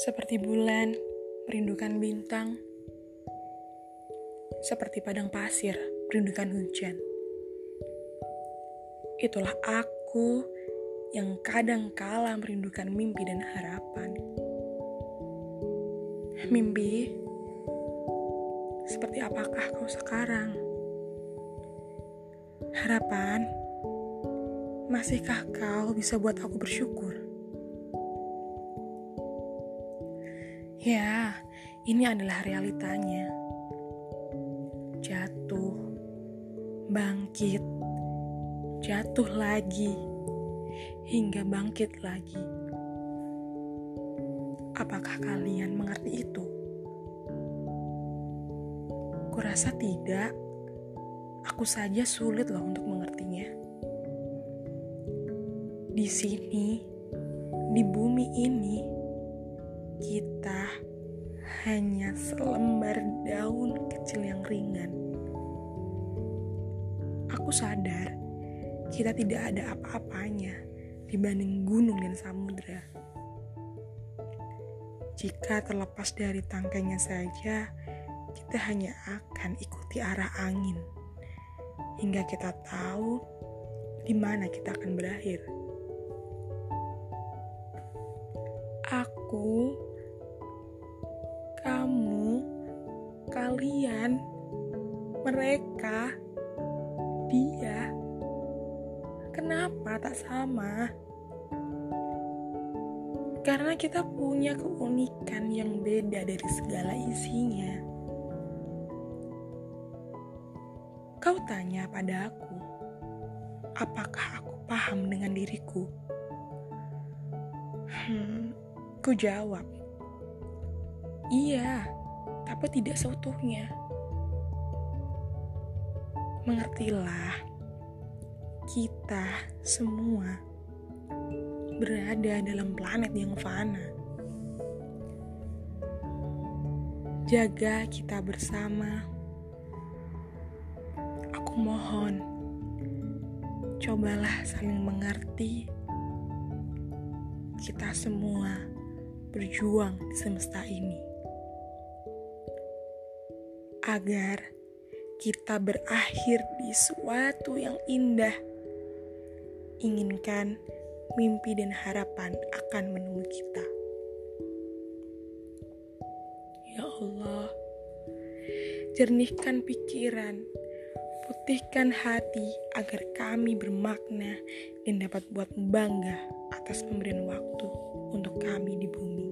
Seperti bulan merindukan bintang, seperti padang pasir merindukan hujan. Itulah aku yang kadang kala merindukan mimpi dan harapan. Mimpi, seperti apakah kau sekarang? Harapan, masihkah kau bisa buat aku bersyukur? Ya, ini adalah realitanya. Jatuh, bangkit, jatuh lagi, hingga bangkit lagi. Apakah kalian mengerti itu? Kurasa tidak. Aku saja sulit loh untuk mengertinya. Di sini, di bumi ini, hanya selembar daun kecil yang ringan. Aku sadar kita tidak ada apa-apanya dibanding gunung dan samudera. Jika terlepas dari tangkainya saja, kita hanya akan ikuti arah angin hingga kita tahu di mana kita akan berakhir. Aku kalian, mereka, dia. Kenapa tak sama? Karena kita punya keunikan yang beda dari segala isinya. Kau tanya pada aku, apakah aku paham dengan diriku? Hmm, ku jawab, Iya, tapi tidak seutuhnya. Mengertilah, kita semua berada dalam planet yang fana. Jaga kita bersama. Aku mohon, cobalah saling mengerti. Kita semua berjuang di semesta ini agar kita berakhir di suatu yang indah. Inginkan mimpi dan harapan akan menunggu kita. Ya Allah, jernihkan pikiran, putihkan hati agar kami bermakna dan dapat buat bangga atas pemberian waktu untuk kami di bumi.